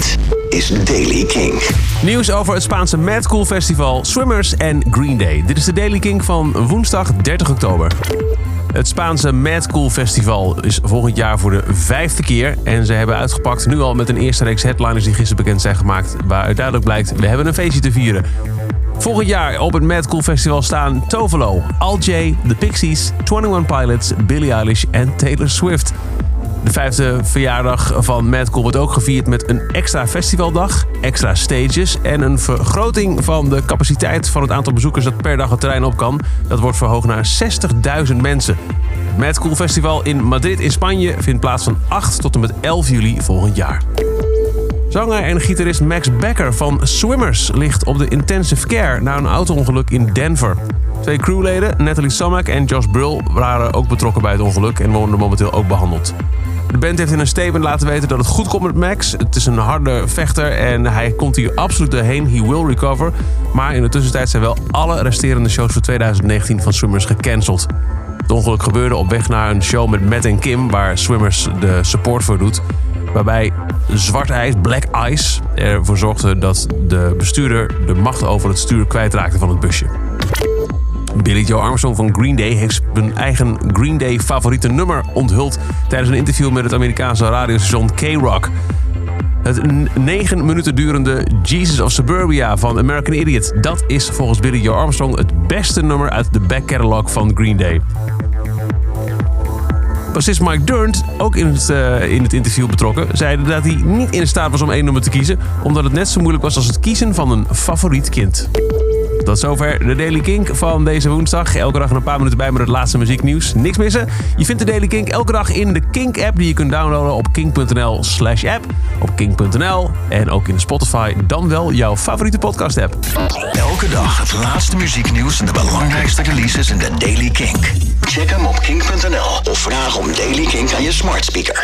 Dit is Daily King. Nieuws over het Spaanse Mad Cool Festival, Swimmers en Green Day. Dit is de Daily King van woensdag 30 oktober. Het Spaanse Mad Cool Festival is volgend jaar voor de vijfde keer. En ze hebben uitgepakt nu al met een eerste reeks headliners die gisteren bekend zijn gemaakt. Waaruit duidelijk blijkt, we hebben een feestje te vieren. Volgend jaar op het Mad Cool Festival staan Tovolo, Al J, The Pixies, 21 Pilots, Billie Eilish en Taylor Swift. De vijfde verjaardag van Mad Cool wordt ook gevierd met een extra festivaldag, extra stages en een vergroting van de capaciteit van het aantal bezoekers dat per dag het terrein op kan. Dat wordt verhoogd naar 60.000 mensen. Het Mad Cool Festival in Madrid in Spanje vindt plaats van 8 tot en met 11 juli volgend jaar. Zanger en gitarist Max Becker van Swimmers ligt op de intensive care na een auto-ongeluk in Denver. Twee crewleden, Natalie Samak en Josh Brill, waren ook betrokken bij het ongeluk en worden momenteel ook behandeld. De band heeft in een statement laten weten dat het goed komt met Max. Het is een harde vechter en hij komt hier absoluut doorheen. He will recover. Maar in de tussentijd zijn wel alle resterende shows voor 2019 van Swimmers gecanceld. Het ongeluk gebeurde op weg naar een show met Matt en Kim, waar Swimmers de support voor doet. Waarbij zwart ijs, black ice, ervoor zorgde dat de bestuurder de macht over het stuur kwijtraakte van het busje. Billy Joe Armstrong van Green Day heeft zijn eigen Green Day favoriete nummer onthuld tijdens een interview met het Amerikaanse radiostation K-Rock. Het 9 minuten durende Jesus of Suburbia van American Idiot. Dat is volgens Billy Joe Armstrong het beste nummer uit de back catalog van Green Day. Bassist Mike Durnt, ook in het, uh, in het interview betrokken, zei dat hij niet in staat was om één nummer te kiezen, omdat het net zo moeilijk was als het kiezen van een favoriet kind. Tot zover de Daily Kink van deze woensdag. Elke dag een paar minuten bij met het laatste muzieknieuws. Niks missen. Je vindt de Daily Kink elke dag in de Kink-app die je kunt downloaden op kink.nl slash app. Op kink.nl en ook in Spotify. Dan wel jouw favoriete podcast-app. Elke dag het laatste muzieknieuws en de belangrijkste releases in de Daily Kink. Check hem op kink.nl of vraag om Daily Kink aan je smart speaker.